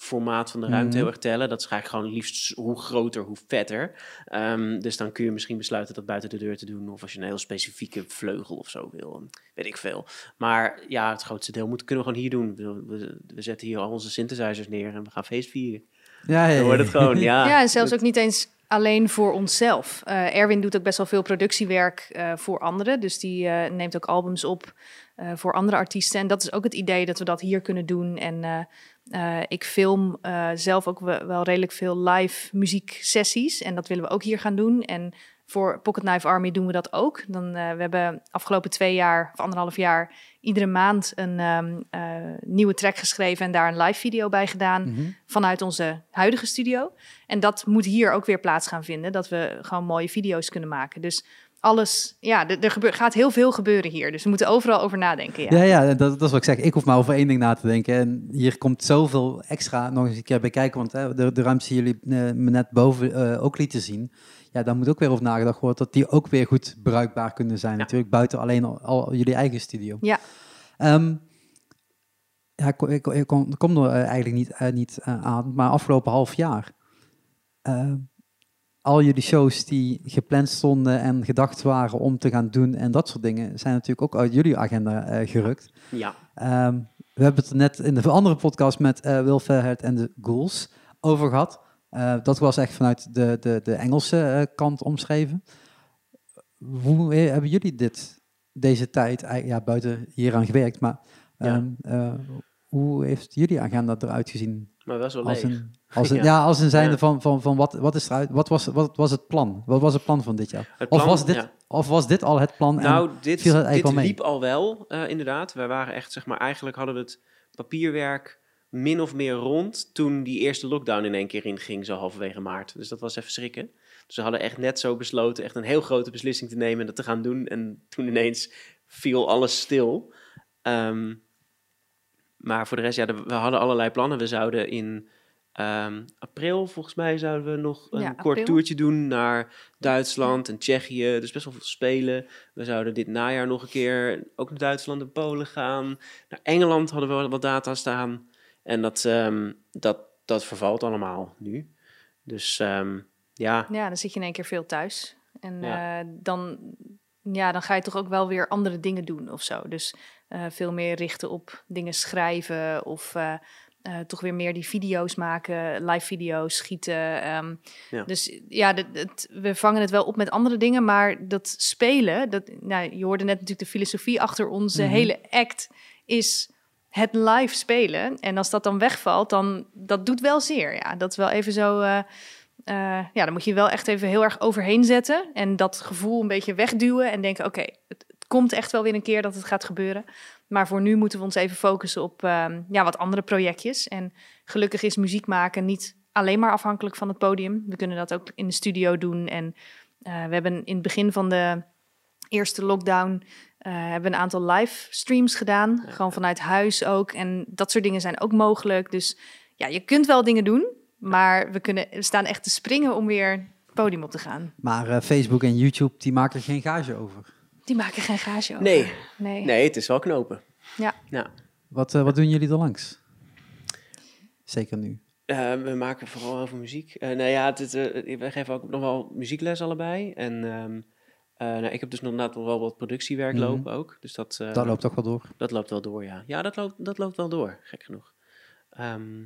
formaat van de ruimte Mhm. heel erg tellen. Dat is eigenlijk gewoon liefst hoe groter, hoe vetter. Ehm, dus dan kun je misschien besluiten dat buiten de deur te doen. Of als je een heel specifieke vleugel of zo wil. Weet ik veel. Maar ja, het grootste deel moet, kunnen we gewoon hier doen. We, we, we zetten hier al onze synthesizers neer en we gaan feest vieren. Ja, ja, Dan wordt het gewoon, ja. Ja, en zelfs ook niet eens alleen voor onszelf. Eh, Erwin doet ook best wel veel productiewerk eh, voor anderen. Dus die eh, neemt ook albums op eh, voor andere artiesten. En dat is ook het idee dat we dat hier kunnen doen. En eh, ik film eh, zelf ook wel, redelijk veel live muzieksessies. En dat willen we ook hier gaan doen. En voor Pocket Knife Army doen we dat ook. Dan, eh, we hebben afgelopen twee jaar of anderhalf jaar iedere maand een ehm, eh, nieuwe track geschreven en daar een live video bij gedaan Mhm. vanuit onze huidige studio. En dat moet hier ook weer plaats gaan vinden, dat we gewoon mooie video's kunnen maken. Dus alles, ja, er, er gebeur- gaat heel veel gebeuren hier. Dus we moeten overal over nadenken. Ja. Ja, ja dat, dat is wat ik zeg. Ik hoef maar over één ding na te denken. En hier komt zoveel extra nog eens een keer bij kijken. Want hè, de, de ruimte die jullie eh, me net boven eh, ook lieten zien. Ja, daar moet ook weer over nagedacht worden. Dat die ook weer goed bruikbaar kunnen zijn. Ja. Natuurlijk buiten alleen al, al jullie eigen studio. Ja. Ehm, ja, ik, ik, ik kom, ik kom er eh, eigenlijk niet, niet aan, maar afgelopen half jaar. Al jullie shows die gepland stonden en gedacht waren om te gaan doen en dat soort dingen, zijn natuurlijk ook uit jullie agenda eh, gerukt. Ja, Ehm, we hebben het net in de andere podcast met Fairhead en de Ghouls over gehad. Eh, dat was echt vanuit de, de, de Engelse kant omschreven. Hoe hebben jullie dit, deze tijd, ja, buiten hier aan gewerkt, maar Ja. ehm, eh, hoe heeft jullie agenda eruit gezien? maar best wel Als leeg. een, als een, ja. Ja. als een zijnde Ja. van, van, van wat, wat is eruit, wat was, wat was het plan? Wat was het plan van dit jaar? Of, was dit, ja. of was dit al het plan? en- Nou, dit, viel het dit liep al wel, eh, inderdaad. Wij waren echt, zeg maar, eigenlijk hadden we het papierwerk min of meer rond toen die eerste lockdown in één keer inging, zo halverwege maart. Dus dat was even schrikken. Dus we hadden echt net zo besloten echt een heel grote beslissing te nemen en dat te gaan doen. En toen ineens viel alles stil. Ehm, maar voor de rest, ja, de- we hadden allerlei plannen. We zouden in ehm, april, volgens mij, zouden we nog een Ja, kort april. toertje doen naar Duitsland en Tsjechië. Dus best wel veel spelen. We zouden dit najaar nog een keer ook naar Duitsland en Polen gaan. Naar Engeland hadden we wat data staan. En dat, ehm, dat, dat vervalt allemaal nu. Dus ehm, ja, Ja, dan zit je in één keer veel thuis. En Ja. eh, dan, ja, dan ga je toch ook wel weer andere dingen doen of zo. Dus eh, veel meer richten op dingen schrijven of eh, eh, toch weer meer die video's maken, live video's, schieten. ehm. Ja. Dus ja, het- we vangen het wel op met andere dingen, maar dat spelen, dat, nou, je hoorde net natuurlijk de filosofie achter onze Mhm. hele act, is het live spelen. En als dat dan wegvalt, dan dat doet wel zeer. Ja, dat is wel even zo. ja, dan moet je wel echt even heel erg overheen zetten en dat gevoel een beetje wegduwen en denken: oké, het komt echt wel weer een keer dat het gaat gebeuren. Maar voor nu moeten we ons even focussen op ehm, ja, wat andere projectjes. En gelukkig is muziek maken niet alleen maar afhankelijk van het podium. We kunnen dat ook in de studio doen. En eh, we hebben in het begin van de eerste lockdown eh, hebben we een aantal livestreams gedaan. Ja. Gewoon vanuit huis ook. En dat soort dingen zijn ook mogelijk. Dus ja, je kunt wel dingen doen. Maar we, kunnen, we staan echt te springen om weer het podium op te gaan. Maar eh, Facebook en YouTube, die maken geen gage over. Die maken geen gage over. nee, Nee. nee, het is wel knopen. Ja. ja. Wat, eh, wat doen jullie er langs? Zeker nu. Eh, we maken vooral over muziek. Eh nou ja, eh, we geven ook nog wel muziekles allebei. En ehm, eh, nou, ik heb dus nog inderdaad wel wat productiewerk Mhm. lopen ook. Dus dat, eh, Dat loopt toch wel door. dat loopt wel door, ja. Ja, dat loopt, dat loopt wel door, gek genoeg. Ehm,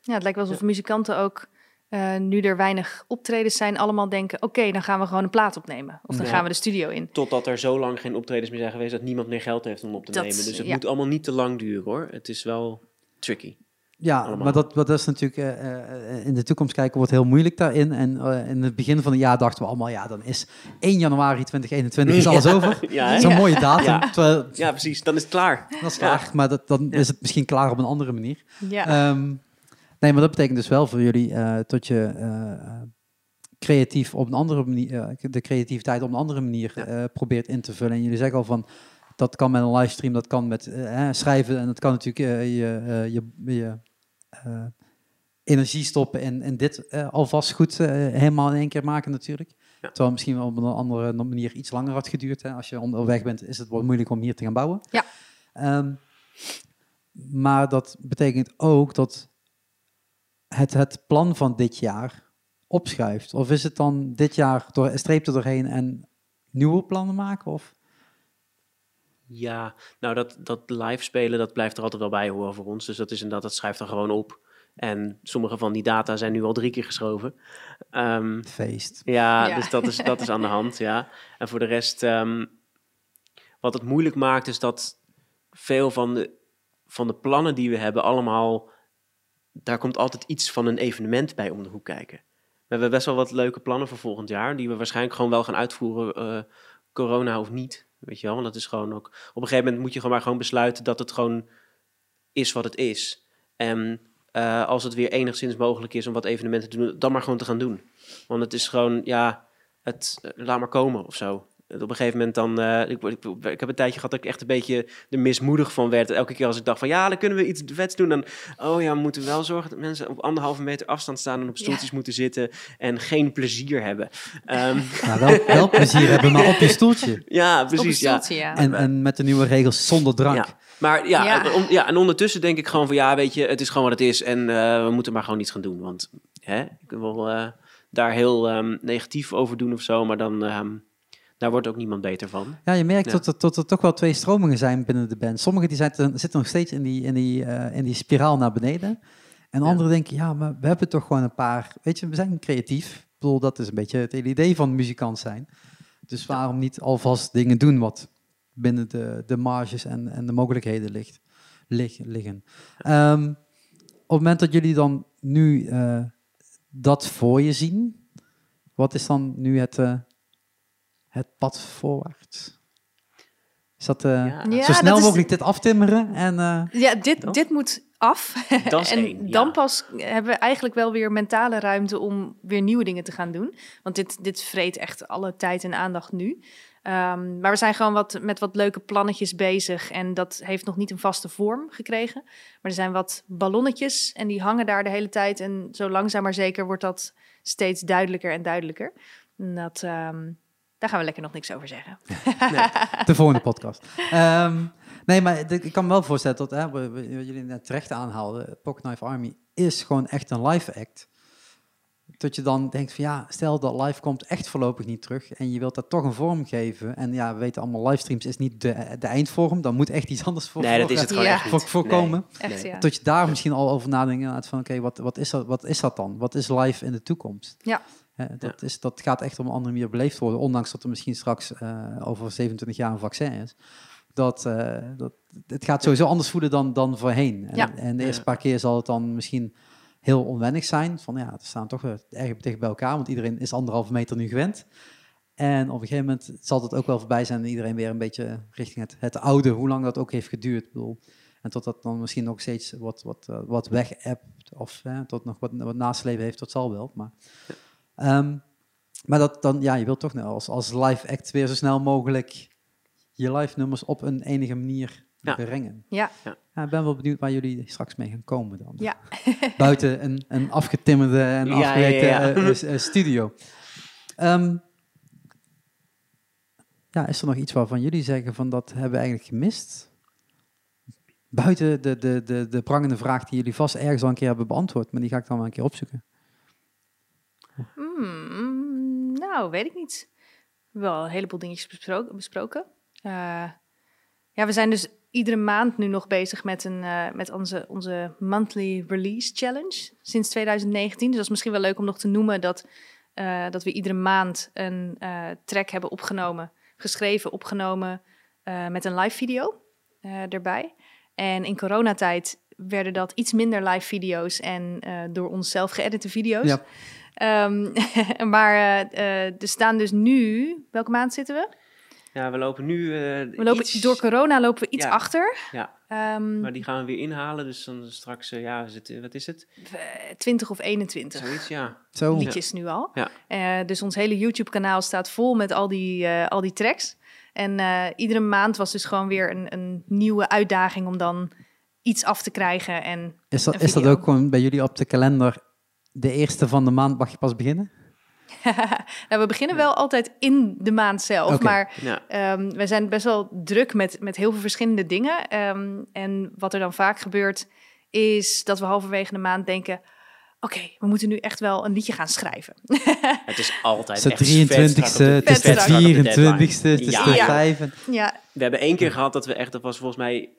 Ja, het lijkt wel alsof muzikanten ook, eh, nu er weinig optredens zijn, allemaal denken: oké, dan gaan we gewoon een plaat opnemen. Of dan Ja. gaan we de studio in. totdat er zo lang geen optredens meer zijn geweest dat niemand meer geld heeft om op te Dat- nemen. Dus het ja. moet allemaal niet te lang duren hoor. Het is wel tricky. Ja, Allemaal. maar dat, dat is natuurlijk eh, eh, in de toekomst kijken wordt heel moeilijk daarin. En in het begin van het jaar dachten we allemaal, ja, dan is 1 januari 2021 is alles over. Ja? Zo'n Ja. mooie datum. Ja. Terwijl, ja, precies. Dan is het klaar. dat is klaar, maar dat, dan is het misschien klaar op een andere manier. Ja, Ehm, nee, maar dat betekent dus wel voor jullie eh, dat je eh, creatief op een andere manier, eh, de creativiteit op een andere manier Ja. probeert in te vullen. En jullie zeggen al van, dat kan met een livestream, dat kan met schrijven en dat kan natuurlijk je, je, je energie stoppen in dit alvast goed helemaal in één keer maken natuurlijk. Ja. Terwijl misschien wel op een andere manier iets langer had geduurd. Hè. Als je onderweg bent, is het wat moeilijk om hier te gaan bouwen. Ja. Ehm, maar dat betekent ook dat het, het plan van dit jaar opschuift. Of is het dan dit jaar door, streep er doorheen en nieuwe plannen maken? Of? Ja, nou dat, dat live spelen, dat blijft er altijd wel bij horen voor ons. Dus dat is inderdaad, dat schrijft er gewoon op. En sommige van die data zijn nu al drie keer geschoven. Ehm, Feest. Ja, Ja. dus dat is, dat is aan de hand, ja. En voor de rest, ehm, wat het moeilijk maakt, is dat veel van de, van de plannen die we hebben, allemaal, daar komt altijd iets van een evenement bij om de hoek kijken. We hebben best wel wat leuke plannen voor volgend jaar, die we waarschijnlijk gewoon wel gaan uitvoeren, eh, corona of niet. Weet je wel, want dat is gewoon ook, op een gegeven moment moet je gewoon maar gewoon besluiten dat het gewoon is wat het is. En eh, als het weer enigszins mogelijk is om wat evenementen te doen, dan maar gewoon te gaan doen. Want het is gewoon, ja, het, eh, laat maar komen of zo. Op een gegeven moment dan... eh, ik, ik, ik heb een tijdje gehad dat ik echt een beetje er mismoedig van werd. Elke keer als ik dacht van ja, dan kunnen we iets vets doen. Dan, oh ja, we moeten wel zorgen dat mensen op anderhalve meter afstand staan... en op stoeltjes moeten zitten en geen plezier hebben. Ehm, Nou, wel, wel plezier hebben, maar op je stoeltje. ja, precies. ja. stoeltje, ja. En, en met de nieuwe regels zonder drank. Ja. Maar ja, Ja. En, om- ja, en ondertussen denk ik gewoon van ja, weet je, het is gewoon wat het is. En eh, we moeten maar gewoon iets gaan doen. Want hè, ik wil eh, daar heel ehm, negatief over doen of zo, maar dan ehm, daar wordt ook niemand beter van. Ja, je merkt Ja. dat, er, dat er toch wel twee stromingen zijn binnen de band. Sommigen die zitten, zitten nog steeds in die, in, die, eh, in die spiraal naar beneden. En Ja. anderen denken, ja, maar we hebben toch gewoon een paar... Weet je, we zijn creatief. Ik bedoel, dat is een beetje het hele idee van muzikant zijn. Dus waarom niet alvast dingen doen wat binnen de, de marges en, en de mogelijkheden ligt, lig- liggen. Ehm, op het moment dat jullie dan nu eh, dat voor je zien, wat is dan nu het, eh, het pad voorwaarts? Is dat eh, Ja. Ja, zo snel dat is- mogelijk dit aftimmeren? En, eh, Ja, dit, dit moet af. Dat is en één, dan ja. pas hebben we eigenlijk wel weer mentale ruimte om weer nieuwe dingen te gaan doen. Want dit, dit vreet echt alle tijd en aandacht nu. Ehm, maar we zijn gewoon wat, met wat leuke plannetjes bezig. En dat heeft nog niet een vaste vorm gekregen. Maar er zijn wat ballonnetjes en die hangen daar de hele tijd. En zo langzaam maar zeker wordt dat steeds duidelijker en duidelijker. En dat, ehm, daar gaan we lekker nog niks over zeggen. de volgende podcast. Ehm, nee, maar ik kan me wel voorstellen dat, hè, jullie net terecht aanhaalden, Pocket Knife Army is gewoon echt een live act. Dat je dan denkt van ja, stel dat live komt echt voorlopig niet terug en je wilt dat toch een vorm geven. En ja, we weten allemaal, livestreams is niet de, de eindvorm, dan moet echt iets anders voor, nee, dat is het gewoon Ja. echt voor, voorkomen. Echt, Nee. ja. Dat je daar misschien al over nadenkt van oké, wat, wat, is dat, wat is dat dan? Wat is live in de toekomst? Ja. Hè, dat, is, dat gaat echt op een andere manier beleefd worden, ondanks dat er misschien straks eh, over 27 jaar een vaccin is. Dat, eh, dat, het gaat sowieso anders voelen dan, dan voorheen. En, Ja. en de eerste paar keer zal het dan misschien heel onwennig zijn. Van ja, we staan toch weer erg dicht bij elkaar, want iedereen is anderhalve meter nu gewend. En op een gegeven moment zal het ook wel voorbij zijn en iedereen weer een beetje richting het, het oude, hoe lang dat ook heeft geduurd. Ik bedoel, en tot dat dan misschien nog steeds wat, wat, eh, wat weg of eh, tot nog wat, wat nasleven heeft, dat zal wel. Maar, Ehm, maar dat dan, ja, je wilt toch nou als, als live act weer zo snel mogelijk je live nummers op een enige manier Ja. brengen. Ja. Ja, ik ben wel benieuwd waar jullie straks mee gaan komen dan. Ja. Buiten een, een afgetimmerde en Ja, ja, afgewerkte ja. eh, eh, eh, studio. Ehm, ja, is er nog iets waarvan jullie zeggen van dat hebben we eigenlijk gemist? Buiten de, de, de, de prangende vraag die jullie vast ergens al een keer hebben beantwoord, maar die ga ik dan wel een keer opzoeken. Hmm, nou, weet ik niet. Wel een heleboel dingetjes besproken. Eh, ja, we zijn dus iedere maand nu nog bezig met, een, eh, met onze, onze monthly release challenge sinds 2019. Dus dat is misschien wel leuk om nog te noemen dat, eh, dat we iedere maand een track hebben opgenomen, geschreven, opgenomen met een live video erbij. En in coronatijd werden dat iets minder live video's en door onszelf geëdite video's. Ja. Ehm, maar eh, eh, er staan dus nu, welke maand zitten we? Ja, we lopen nu. eh, We lopen, iets- Door corona lopen we iets Ja. achter. Ja, Ehm, maar die gaan we weer inhalen. Dus dan straks, eh, ja, is het, wat is het? eh, 20 of 21 Zoiets, ja. Zo. liedjes nu al. Ja. Eh, dus ons hele YouTube-kanaal staat vol met al die, eh, al die tracks. En eh, iedere maand was dus gewoon weer een, een nieuwe uitdaging om dan iets af te krijgen. En Is dat, is dat ook gewoon bij jullie op de kalender? De eerste van de maand mag je pas beginnen? nou, we beginnen wel altijd in de maand zelf. Maar ja. Ehm, we zijn best wel druk met, met heel veel verschillende dingen. Ehm, en wat er dan vaak gebeurt, is dat we halverwege de maand denken... Oké, we moeten nu echt wel een liedje gaan schrijven. Het is altijd Het echt is de vet 23ste, strak op het is de strak op de 24ste, het is Ja. de Ja. 5. ja, We hebben één keer gehad dat we echt, dat was volgens mij,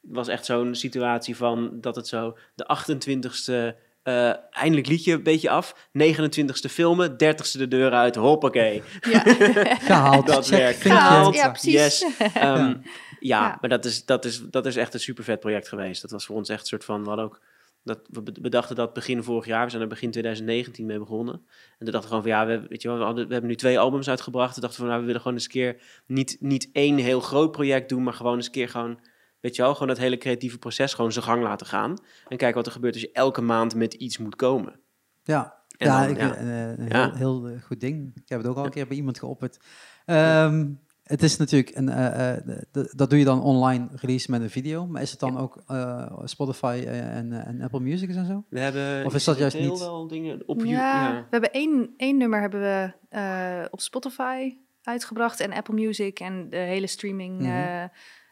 was echt zo'n situatie van dat het zo de 28ste eh, eindelijk liedje een beetje af, 29ste filmen, 30ste de deur uit, hoppakee. ja. Gehaald. Dat check, werkt. Gehaald, ja, precies. Yes. Ehm, ja. Ja. maar dat is, dat, is, dat is echt een super vet project geweest. Dat was voor ons echt een soort van, we hadden ook, dat, we be- bedachten dat begin vorig jaar, we zijn er begin 2019 mee begonnen. En toen dachten we gewoon van ja, we, weet je wel, we, hadden, we hebben nu twee albums uitgebracht. Toen dachten we van nou, we willen gewoon eens een keer niet, niet één heel groot project doen, maar gewoon eens een keer gewoon, weet je wel, gewoon dat hele creatieve proces gewoon zijn gang laten gaan. En kijken wat er gebeurt als je elke maand met iets moet komen. Ja, En ja, dan, ik, ja. eh, een Ja. heel, heel eh, goed ding. Ik heb het ook al een keer bij iemand geopperd. Ehm, het is natuurlijk, een, eh, eh, dat doe je dan online release met een video. Maar is het dan ook eh, Spotify en, en Apple Music en zo? We hebben Of is dat juist niet? wel dingen op Ja, YouTube. Ja. we hebben één, één nummer hebben we eh, op Spotify uitgebracht en Apple Music en de hele streaming Mhm. eh,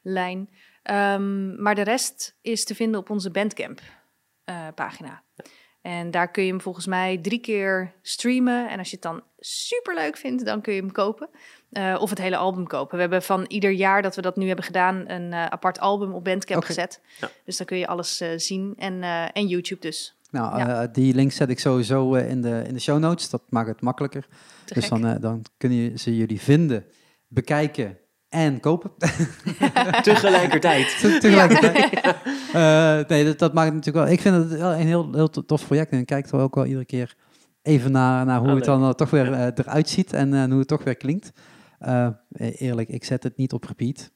lijn. Ehm, maar de rest is te vinden op onze Bandcamp eh, pagina. En daar kun je hem volgens mij drie keer streamen. En als je het dan super leuk vindt, dan kun je hem kopen. Eh, of het hele album kopen. We hebben van ieder jaar dat we dat nu hebben gedaan, een eh, apart album op Bandcamp gezet. Ja. Dus dan kun je alles zien. En, en YouTube dus. Nou, Ja. die link zet ik sowieso in, de, in de show notes. Dat maakt het makkelijker. Dus dan, dan kunnen ze jullie vinden, bekijken en kopen. Tegelijkertijd. Te- Tegelijkertijd. Eh, nee, dat, dat maakt het natuurlijk wel. Ik vind het wel een heel, heel to- tof project. En ik kijk er ook wel iedere keer even naar, naar hoe Oh, het dan eh, toch weer eh, eruit ziet en hoe het toch weer klinkt. Eh, eerlijk, ik zet het niet op repeat.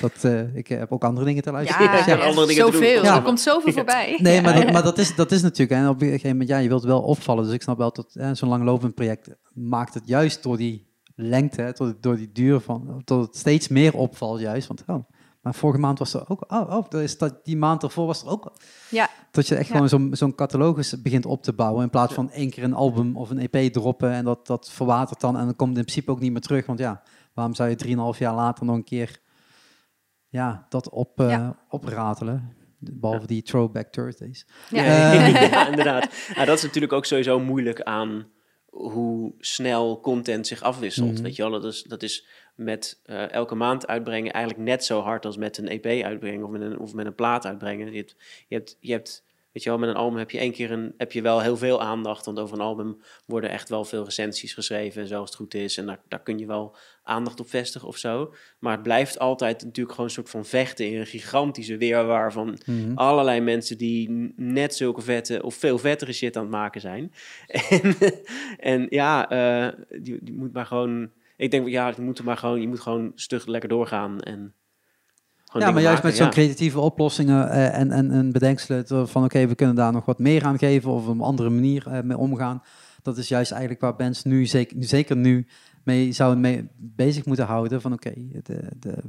Dat, eh, ik heb ook andere dingen te luisteren. Ja, Ja, andere dingen te doen. zoveel. Ja. Er komt zoveel voorbij. Nee, maar, dat, maar dat, is, dat is natuurlijk. En op een gegeven moment, ja, je wilt wel opvallen. Dus ik snap wel dat zo'n langlopend project maakt het juist door die lengte, hè, door, door die duur van, tot het steeds meer opvalt juist. Want, oh, maar vorige maand was er ook, oh, oh dat is dat, die maand ervoor was er ook. Ja. Dat je echt Ja. gewoon zo'n zo'n catalogus begint op te bouwen. In plaats van één keer een album of een EP droppen en dat, dat verwatert dan. En dan komt het in principe ook niet meer terug. Want ja, waarom zou je drieënhalf jaar later nog een keer ja, dat op, eh, Ja. opratelen? Behalve die Throwback Thursdays. Ja. Ja, Eh. ja, inderdaad. Ja, dat is natuurlijk ook sowieso moeilijk aan hoe snel content zich afwisselt. Mhm. Weet je wel, dat is, dat is met eh, elke maand uitbrengen eigenlijk net zo hard als met een EP uitbrengen of met een, of met een plaat uitbrengen. Je hebt, je hebt, je hebt weet je wel, met een album heb je één keer een, heb je wel heel veel aandacht, want over een album worden echt wel veel recensies geschreven, zoals het goed is. En daar, daar kun je wel aandacht op vestigen of zo. Maar het blijft altijd natuurlijk gewoon een soort van vechten in een gigantische weerwaar van Mhm. allerlei mensen die net zulke vette of veel vettere shit aan het maken zijn. En, en ja, eh, die, die moet maar gewoon. Ik denk, ja, die moeten maar gewoon, je moet gewoon stug lekker doorgaan en. Ja, maar juist met zo'n creatieve oplossingen eh, en, en, en bedenkselen van oké, we kunnen daar nog wat meer aan geven of op een andere manier eh, mee omgaan. Dat is juist eigenlijk waar bands nu, zeker, nu, zeker nu, mee zouden mee bezig moeten houden. Van oké, de,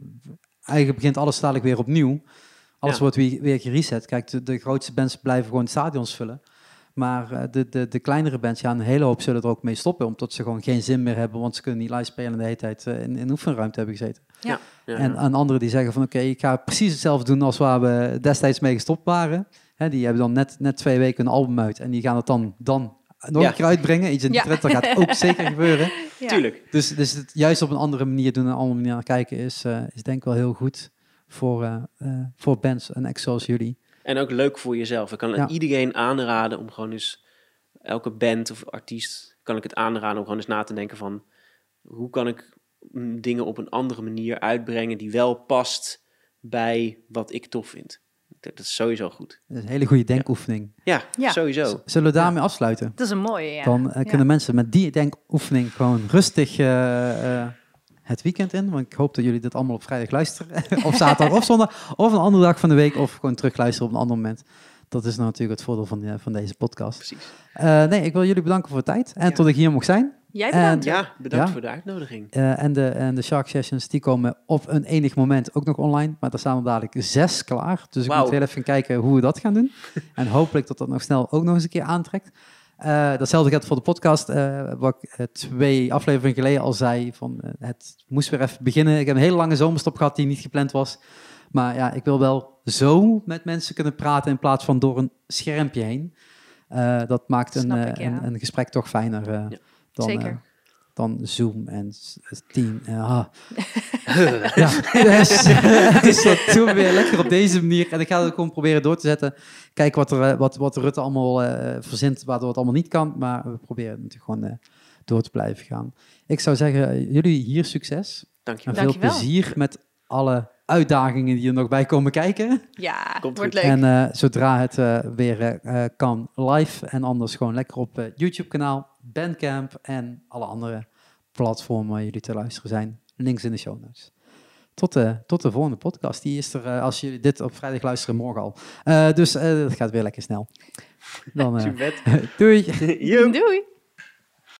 eigenlijk begint alles dadelijk weer opnieuw. Alles Ja. wordt weer, weer gereset. Kijk, de, de grootste bands blijven gewoon stadions vullen. Maar eh, de, de, de kleinere bands, ja, een hele hoop zullen er ook mee stoppen. Omdat ze gewoon geen zin meer hebben. Want ze kunnen niet live spelen en de hele tijd eh, in, in oefenruimte hebben gezeten. Ja, En aan anderen die zeggen van oké, ik ga precies hetzelfde doen als waar we destijds mee gestopt waren. Hè, die hebben dan net, net twee weken een album uit en die gaan het dan, dan nog Ja. een keer uitbrengen. Iets in die Ja. trend, dat gaat ook zeker gebeuren. Ja. Tuurlijk. Dus, dus het juist op een andere manier doen en een andere manier naar kijken is, eh, is denk ik wel heel goed voor, eh, eh, voor bands en acts zoals jullie. En ook leuk voor jezelf. Ik kan Ja. iedereen aanraden om gewoon eens elke band of artiest kan ik het aanraden om gewoon eens na te denken van hoe kan ik mm, dingen op een andere manier uitbrengen die wel past bij wat ik tof vind. Dat is sowieso goed. Dat is een hele goede denkoefening. Ja, Ja. sowieso. Zullen we daarmee afsluiten? Dat is een mooie, ja. Dan eh, Ja. kunnen mensen met die denkoefening gewoon rustig eh, eh, het weekend in. Want ik hoop dat jullie dit allemaal op vrijdag luisteren. of zaterdag of zondag. Of een andere dag van de week. Of gewoon terugluisteren op een ander moment. Dat is nou natuurlijk het voordeel van, eh, van deze podcast. Precies. Eh, nee, ik wil jullie bedanken voor de tijd. En Ja. tot ik hier mocht zijn. Jij bedankt. Ja, bedankt Ja. voor de uitnodiging. Eh, en, de, en de Shark Sessions die komen op een enig moment ook nog online. Maar er staan er dadelijk zes klaar. Dus ik moet heel even kijken hoe we dat gaan doen. en hopelijk dat dat nog snel ook nog eens een keer aantrekt. Eh, datzelfde geldt voor de podcast. eh, wat ik eh, twee afleveringen geleden al zei. Van, het moest weer even beginnen. Ik heb een hele lange zomerstop gehad die niet gepland was. Maar ja, ik wil wel zo met mensen kunnen praten in plaats van door een schermpje heen. Dat maakt een, Snap ik, ja. een, een gesprek toch fijner Ja. dan, Zeker. Dan Zoom en Team. Eh, ah. ja, dus, dus dat doen we weer lekker op deze manier. En ik ga het ook gewoon proberen door te zetten. Kijken wat, er, eh, wat, wat Rutte allemaal eh, verzint, waardoor het allemaal niet kan. Maar we proberen het natuurlijk gewoon eh, door te blijven gaan. Ik zou zeggen, jullie hier succes. En Dankjewel. veel Dankjewel. plezier met alle uitdagingen die er nog bij komen kijken. Ja, Komt wordt goed. leuk. En eh, zodra het weer kan, live. En anders gewoon lekker op YouTube-kanaal, Bandcamp en alle andere platformen waar jullie te luisteren zijn. Links in de show notes. Tot de, tot de volgende podcast. Die is er, eh, als jullie dit op vrijdag luisteren, morgen al. Eh, dus eh, dat gaat weer lekker snel. Dan, eh, doei! Doei.